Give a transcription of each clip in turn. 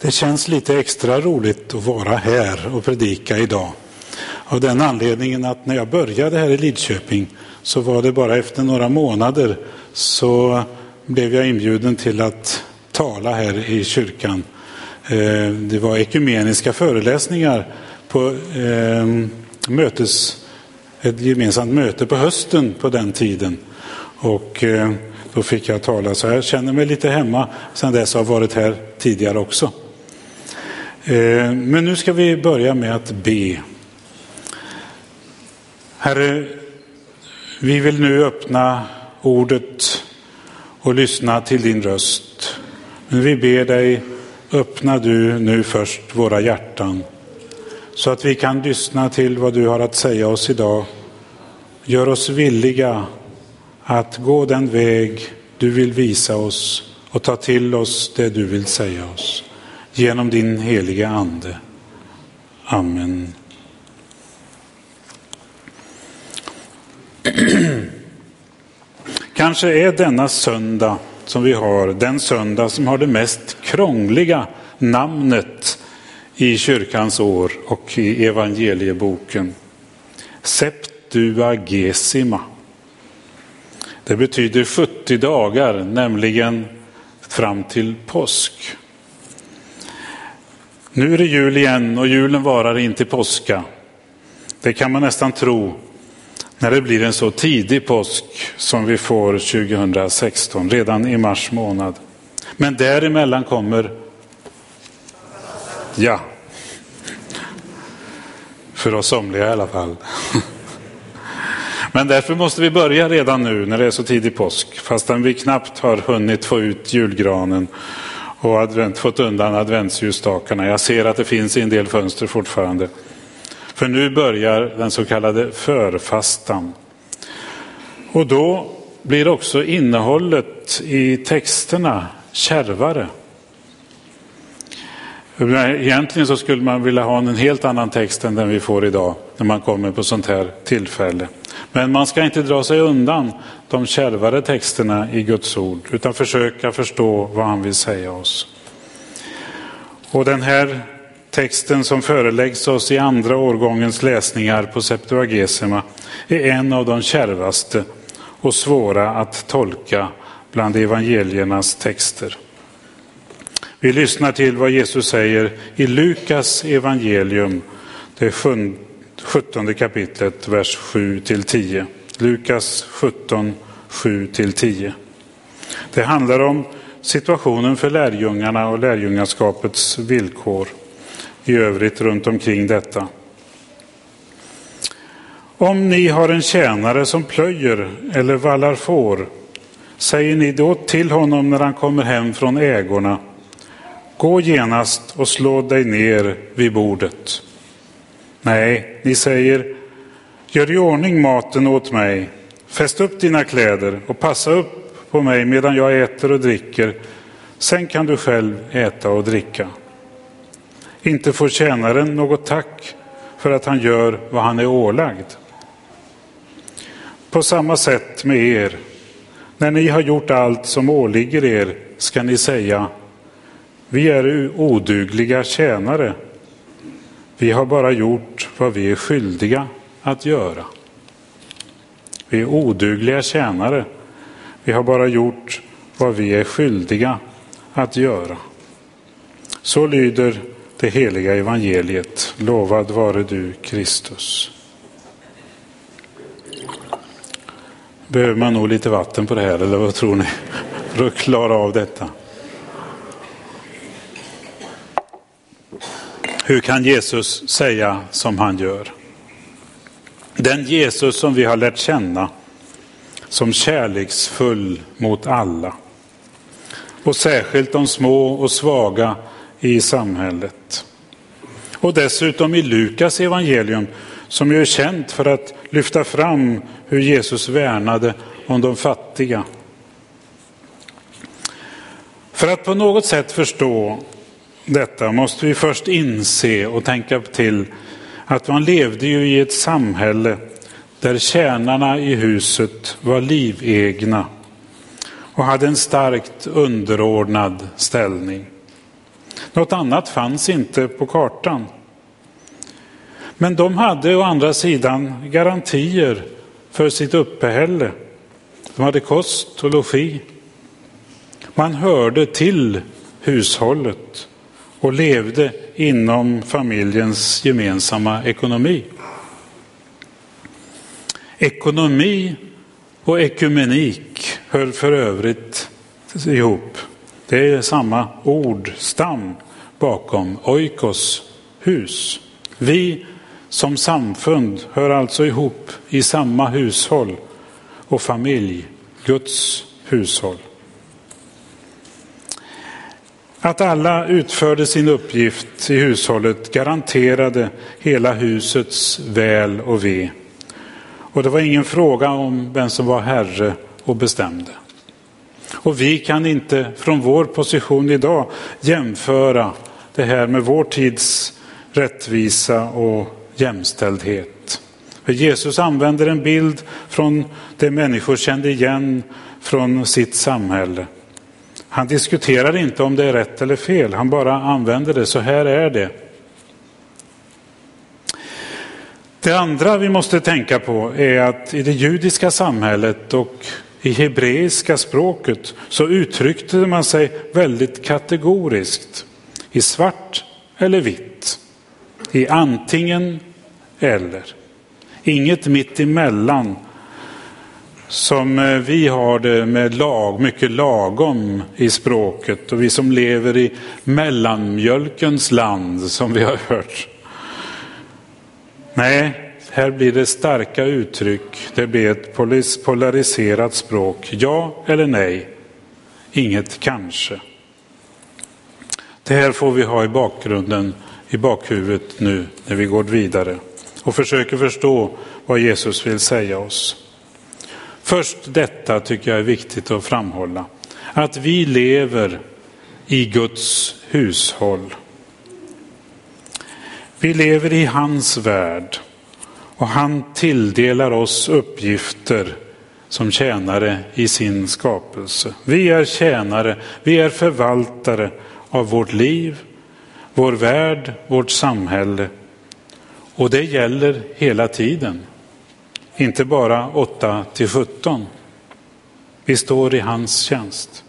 Det känns lite extra roligt att vara här och predika idag. Av den anledningen att när jag började här i Lidköping så var det bara efter några månader så blev jag inbjuden till att tala här i kyrkan. Eh, det var ekumeniska föreläsningar på ehm, mötes, ett gemensamt möte på hösten på den tiden. Och eh, då fick jag tala, så jag känner mig lite hemma sedan dess har varit här tidigare också. Eh, men nu ska vi börja med att be. Herre, vi vill nu öppna ordet och lyssna till din röst. Men vi ber dig, öppna du nu först våra hjärtan så att vi kan lyssna till vad du har att säga oss idag. Gör oss villiga att gå den väg du vill visa oss och ta till oss det du vill säga oss. Genom din heliga Ande. Amen. Kanske är denna söndag som vi har den söndag som har det mest krångliga namnet i kyrkans år och i evangelieboken. Septuagesima. Det betyder 70 dagar, nämligen fram till påsk. Nu är det jul igen och julen varar in till påska. Det kan man nästan tro när det blir en så tidig påsk som vi får 2016, redan i mars månad. Men däremellan kommer, ja, för oss somliga i alla fall. Men därför måste vi börja redan nu när det är så tidig påsk, fastän vi knappt har hunnit få ut julgranen och advent, fått undan adventsljusstakarna. Jag ser att det finns i en del fönster fortfarande. För nu börjar den så kallade förfastan. Och då blir också innehållet i texterna kärvare. Egentligen så skulle man vilja ha en helt annan text än den vi får idag när man kommer på sånt här tillfälle. Men man ska inte dra sig undan de kärvare texterna i Guds ord utan försöka förstå vad han vill säga oss. Och den här Texten som föreläggs oss i andra årgångens läsningar på Septuagesima är en av de kärvaste och svåra att tolka bland evangeliernas texter. Vi lyssnar till vad Jesus säger i Lukas evangelium, det sjunde 17 kapitlet, vers 7 10. Lukas 17, 7 10. Det handlar om situationen för lärjungarna och lärjungaskapets villkor i övrigt runt omkring detta. Om ni har en tjänare som plöjer eller vallar får, säger ni då till honom när han kommer hem från ägorna, gå genast och slå dig ner vid bordet. Nej, ni säger, gör i ordning maten åt mig, fäst upp dina kläder och passa upp på mig medan jag äter och dricker, sen kan du själv äta och dricka. Inte får tjänaren något tack för att han gör vad han är ålagd. På samma sätt med er. När ni har gjort allt som åligger er ska ni säga vi är odugliga tjänare. Vi har bara gjort vad vi är skyldiga att göra. Vi är odugliga tjänare. Vi har bara gjort vad vi är skyldiga att göra. Så lyder det heliga evangeliet. Lovad vare du, Kristus. Behöver man nog lite vatten på det här, eller vad tror ni? För att klara av detta. Hur kan Jesus säga som han gör? Den Jesus som vi har lärt känna som kärleksfull mot alla och särskilt de små och svaga i samhället. Och dessutom i Lukas evangelium som ju är känt för att lyfta fram hur Jesus värnade om de fattiga. För att på något sätt förstå detta måste vi först inse och tänka till att man levde ju i ett samhälle där tjänarna i huset var livegna och hade en starkt underordnad ställning. Något annat fanns inte på kartan. Men de hade å andra sidan garantier för sitt uppehälle. De hade kost och logi. Man hörde till hushållet och levde inom familjens gemensamma ekonomi. Ekonomi och ekumenik hör för övrigt ihop. Det är samma ordstam bakom oikos, hus. Vi som samfund hör alltså ihop i samma hushåll och familj, Guds hushåll. Att alla utförde sin uppgift i hushållet garanterade hela husets väl och ve. Och det var ingen fråga om vem som var herre och bestämde. Och vi kan inte från vår position idag jämföra det här med vår tids rättvisa och jämställdhet. För Jesus använder en bild från det människor kände igen från sitt samhälle. Han diskuterar inte om det är rätt eller fel, han bara använder det. Så här är det. Det andra vi måste tänka på är att i det judiska samhället och i hebreiska språket så uttryckte man sig väldigt kategoriskt. I svart eller vitt. I antingen eller. Inget mitt emellan som eh, vi har det med lag, mycket lagom i språket och vi som lever i mellanmjölkens land som vi har hört. Nej, här blir det starka uttryck, det blir ett polariserat språk. Ja eller nej, inget kanske. Det här får vi ha i bakgrunden, i bakhuvudet nu när vi går vidare och försöker förstå vad Jesus vill säga oss. Först detta tycker jag är viktigt att framhålla. Att vi lever i Guds hushåll. Vi lever i hans värld och han tilldelar oss uppgifter som tjänare i sin skapelse. Vi är tjänare, vi är förvaltare av vårt liv, vår värld, vårt samhälle. Och det gäller hela tiden. Inte bara 8 till 17. Vi står i hans tjänst.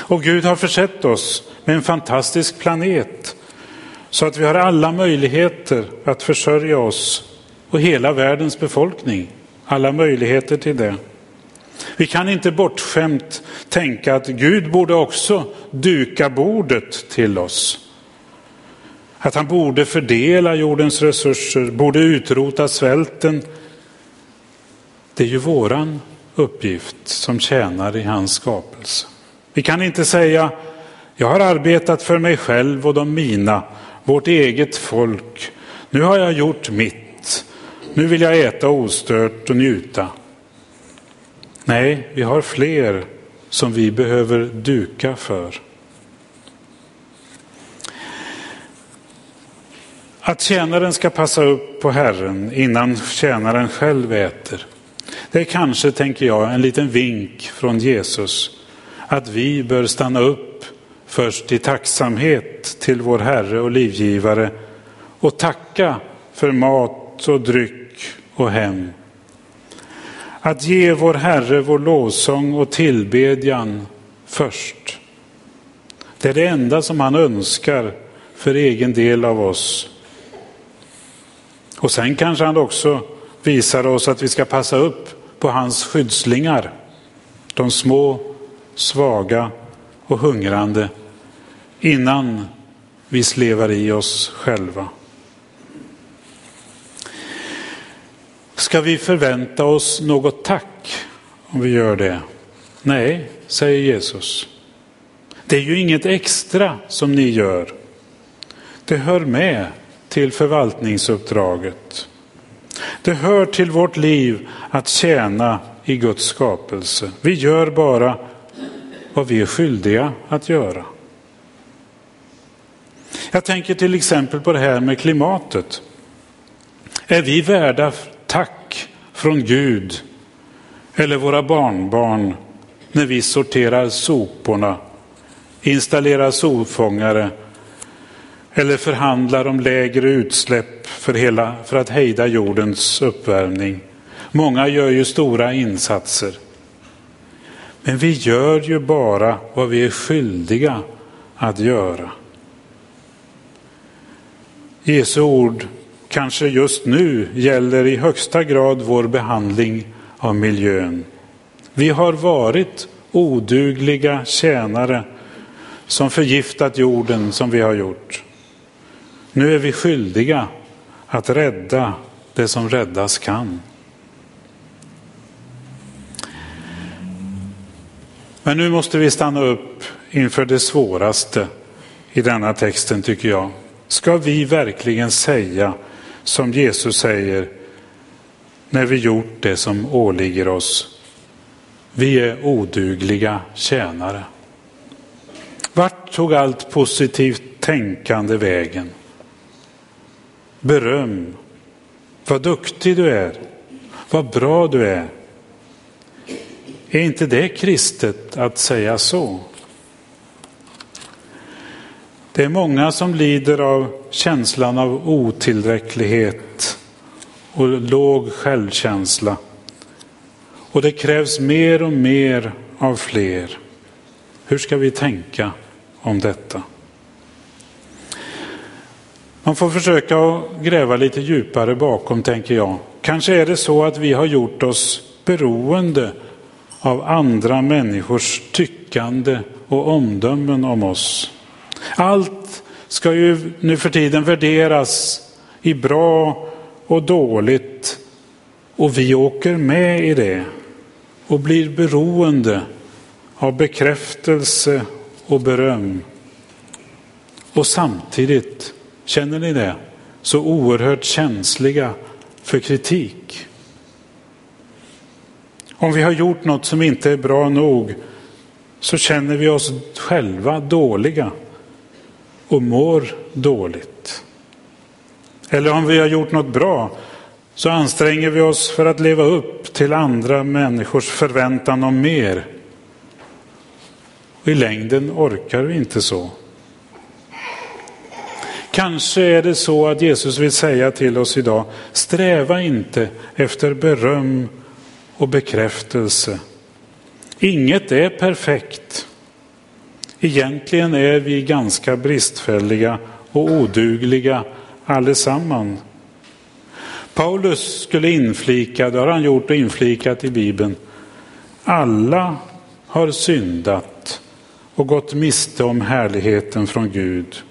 Och Gud har försett oss med en fantastisk planet så att vi har alla möjligheter att försörja oss och hela världens befolkning. Alla möjligheter till det. Vi kan inte bortskämt tänka att Gud borde också duka bordet till oss. Att han borde fördela jordens resurser, borde utrota svälten. Det är ju våran uppgift som tjänar i hans skapelse. Vi kan inte säga, jag har arbetat för mig själv och de mina, vårt eget folk. Nu har jag gjort mitt. Nu vill jag äta ostört och njuta. Nej, vi har fler som vi behöver duka för. Att tjänaren ska passa upp på Herren innan tjänaren själv äter. Det är kanske, tänker jag, en liten vink från Jesus att vi bör stanna upp först i tacksamhet till vår Herre och livgivare och tacka för mat och dryck och hem. Att ge vår Herre vår lovsång och tillbedjan först. Det är det enda som han önskar för egen del av oss. Och sen kanske han också visar oss att vi ska passa upp på hans skyddslingar. De små, svaga och hungrande innan vi slevar i oss själva. Ska vi förvänta oss något tack om vi gör det? Nej, säger Jesus. Det är ju inget extra som ni gör. Det hör med till förvaltningsuppdraget. Det hör till vårt liv att tjäna i Guds skapelse. Vi gör bara vad vi är skyldiga att göra. Jag tänker till exempel på det här med klimatet. Är vi värda tack från Gud eller våra barnbarn när vi sorterar soporna installerar solfångare eller förhandlar om lägre utsläpp för, hela, för att hejda jordens uppvärmning. Många gör ju stora insatser. Men vi gör ju bara vad vi är skyldiga att göra. Jesu ord kanske just nu gäller i högsta grad vår behandling av miljön. Vi har varit odugliga tjänare som förgiftat jorden som vi har gjort. Nu är vi skyldiga att rädda det som räddas kan. Men nu måste vi stanna upp inför det svåraste i denna texten tycker jag. Ska vi verkligen säga som Jesus säger när vi gjort det som åligger oss? Vi är odugliga tjänare. Vart tog allt positivt tänkande vägen? Beröm. Vad duktig du är. Vad bra du är. Är inte det kristet att säga så? Det är många som lider av känslan av otillräcklighet och låg självkänsla. Och det krävs mer och mer av fler. Hur ska vi tänka om detta? Man får försöka gräva lite djupare bakom, tänker jag. Kanske är det så att vi har gjort oss beroende av andra människors tyckande och omdömen om oss. Allt ska ju nu för tiden värderas i bra och dåligt och vi åker med i det och blir beroende av bekräftelse och beröm. Och samtidigt, känner ni det, så oerhört känsliga för kritik. Om vi har gjort något som inte är bra nog så känner vi oss själva dåliga och mår dåligt. Eller om vi har gjort något bra så anstränger vi oss för att leva upp till andra människors förväntan om mer. Och I längden orkar vi inte så. Kanske är det så att Jesus vill säga till oss idag, sträva inte efter beröm och bekräftelse. Inget är perfekt. Egentligen är vi ganska bristfälliga och odugliga allesammans. Paulus skulle inflika, det har han gjort och inflikat i Bibeln. Alla har syndat och gått miste om härligheten från Gud.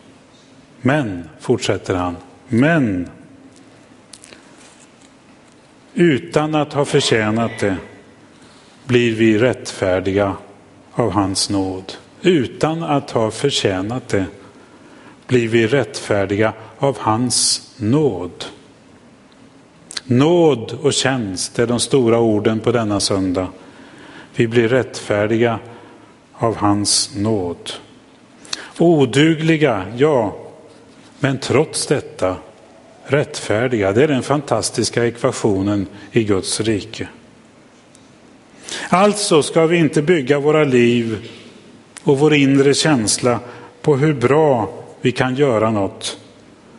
Men, fortsätter han, men utan att ha förtjänat det blir vi rättfärdiga av hans nåd. Utan att ha förtjänat det blir vi rättfärdiga av hans nåd. Nåd och tjänst är de stora orden på denna söndag. Vi blir rättfärdiga av hans nåd. Odugliga, ja, men trots detta rättfärdiga. Det är den fantastiska ekvationen i Guds rike. Alltså ska vi inte bygga våra liv och vår inre känsla på hur bra vi kan göra något.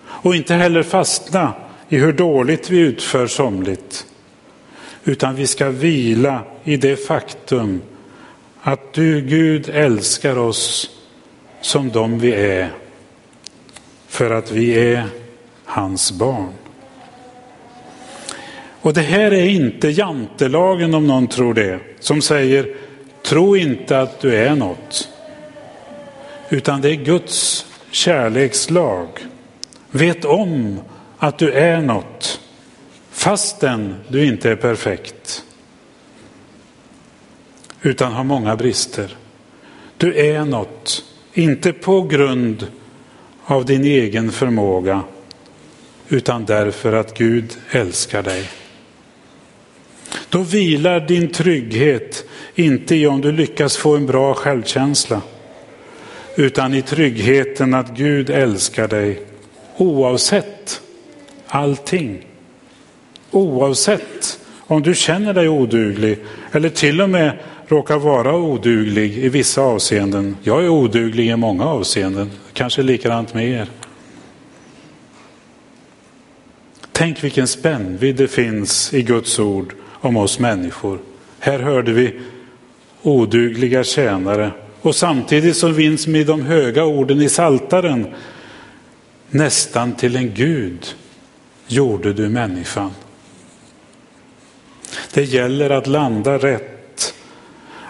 Och inte heller fastna i hur dåligt vi utför somligt. Utan vi ska vila i det faktum att du Gud älskar oss som de vi är. För att vi är hans barn. Och det här är inte jantelagen om någon tror det, som säger tro inte att du är något. Utan det är Guds kärlekslag. Vet om att du är något fastän du inte är perfekt. Utan har många brister. Du är något, inte på grund av din egen förmåga utan därför att Gud älskar dig. Då vilar din trygghet inte i om du lyckas få en bra självkänsla utan i tryggheten att Gud älskar dig oavsett allting. Oavsett om du känner dig oduglig eller till och med råkar vara oduglig i vissa avseenden. Jag är oduglig i många avseenden, kanske likadant med er. Tänk vilken spännvidd det finns i Guds ord om oss människor. Här hörde vi odugliga tjänare och samtidigt så vinns med de höga orden i saltaren nästan till en Gud gjorde du människan. Det gäller att landa rätt,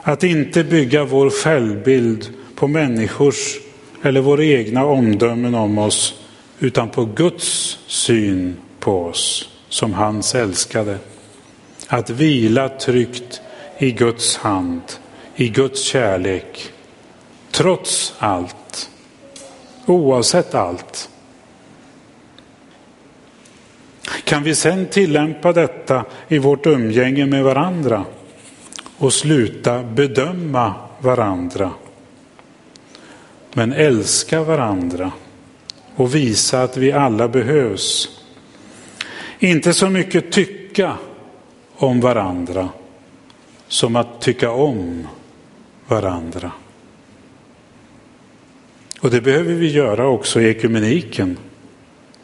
att inte bygga vår självbild på människors eller våra egna omdömen om oss, utan på Guds syn på oss som hans älskade. Att vila tryggt i Guds hand, i Guds kärlek, trots allt, oavsett allt. Kan vi sedan tillämpa detta i vårt umgänge med varandra och sluta bedöma varandra, men älska varandra och visa att vi alla behövs. Inte så mycket tycka om varandra som att tycka om varandra. Och det behöver vi göra också i ekumeniken,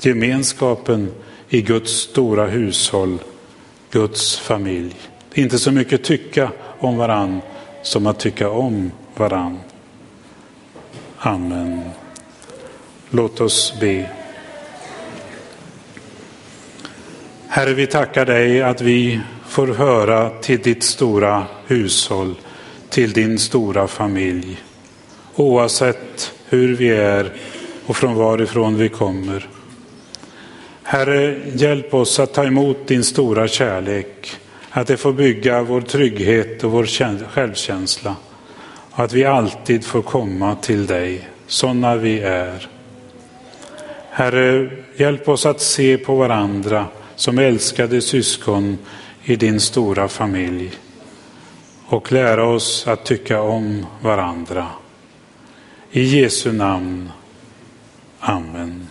gemenskapen i Guds stora hushåll, Guds familj. Inte så mycket tycka om varann som att tycka om varann. Amen. Låt oss be. Herre, vi tackar dig att vi får höra till ditt stora hushåll, till din stora familj. Oavsett hur vi är och från varifrån vi kommer. Herre, hjälp oss att ta emot din stora kärlek, att det får bygga vår trygghet och vår självkänsla. Och att vi alltid får komma till dig, sådana vi är. Herre, hjälp oss att se på varandra som älskade syskon i din stora familj och lära oss att tycka om varandra. I Jesu namn. Amen.